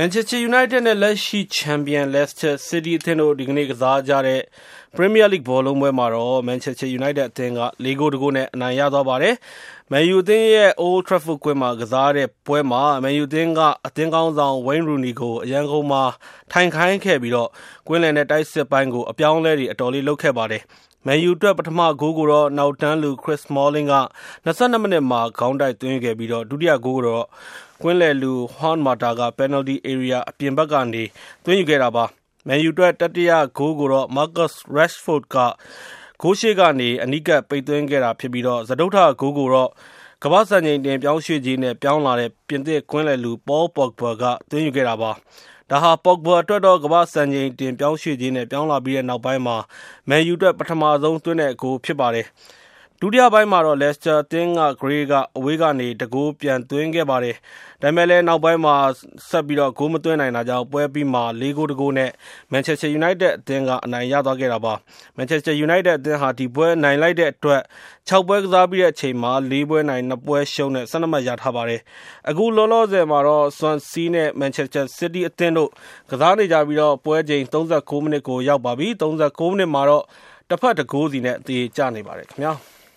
Manchester United နဲ့လက်ရှိချန်ပီယံ Leicester City အသင်းတို့ဒီကနေ့ကစားကြတဲ့ Premier League ဘောလုံးပွဲမှာတော့ Manchester United အသင်းက၄ဂိုး၁ဂိုးနဲ့အနိုင်ရသွားပါတယ်။ Man U အသင်းရဲ့ Old Trafford ကွင်းမှာကစားတဲ့ပွဲမှာ Man U အသင်းကအသင်းခေါင်းဆောင် Wayne Rooney ကိုအရန်ကုန်မှာထိုင်ခိုင်းခဲ့ပြီးကွင်းလယ်နဲ့တိုက်စစ်ပိုင်းကိုအပြောင်းအလဲတွေအတော်လေးလုပ်ခဲ့ပါတယ်။ Man U အတွက်ပထမဂိုးကိုတော့နောက်တန်းလူ Chris Smalling က၂၂မိနစ်မှာခေါင်းတိုက်သွင်းယူခဲ့ပြီးဒုတိယဂိုးကိုတော့ကွင်းလယ်လူ Juan Mata ကပယ်နယ်လ်တီဧရိယာအပြင်ဘက်ကနေသွင်းယူခဲ့တာပါ။ Man U အတွက်တတိယဂိုးကိုတော့ Marcus Rashford ကဂိုးရှေ့ကနေအနီးကပ်ပိတ်သွင်းခဲ့တာဖြစ်ပြီးစတုတ္ထဂိုးကိုတော့ ကမ္ဘာ့စံချိန်တင်ပြောင်းရွှေ့ကြေးနဲ့ပြောင်းလာတဲ့ပြင်သစ်ကွင်းလယ်လူ Paul Pogba ကသွင်းယူခဲ့တာပါ။ဒါဟာ Pogba အတွက်တော့ကမ္ဘာ့စံချိန်တင်ပြောင်းရွှေ့ကြေးနဲ့ပြောင်းလာပြီးနောက်ပိုင်း Man U အတွက်ပထမဆုံးသွင်းတဲ့ဂိုးဖြစ်ပါတယ်။ ဒုတိယပိုင်းမှာတော့ Leicester အသင်းက Gray ကအဝေးကနေ ၁ ဂိုး ပြန်သွင်းခဲ့ပါတယ်။ဒါပေမဲ့လည်း နောက်ပိုင်းမှာ ဆက်ပြီး ဂိုးမသွင်းနိုင်တာကြောင့် ပွဲအပြီးမှာ ၄ ဂိုး ၁ ဂိုးနဲ့ Manchester United အသင်းက အနိုင်ရသွားခဲ့တာပါ။ Manchester United အသင်းဟာ ဒီပွဲနိုင်လိုက်တဲ့အတွက် ၆ ပွဲကစားပြီးတဲ့အချိန်မှာ ၄ ပွဲနိုင် ၂ ပွဲရှုံးနဲ့ ၁၂ မှတ် ရထားပါတယ်။အခုလောလောဆယ်မှာတော့ Swansea နဲ့ Manchester City အသင်းတို့ ကစားနေကြပြီး ပွဲချိန် ၃၉ မိနစ်ကို ရောက်ပါပြီ။၃၉ မိနစ်မှာတော့ တဘက် ၁ ဂိုးစီနဲ့ သရေကျနေပါတယ်ခင်ဗျာ။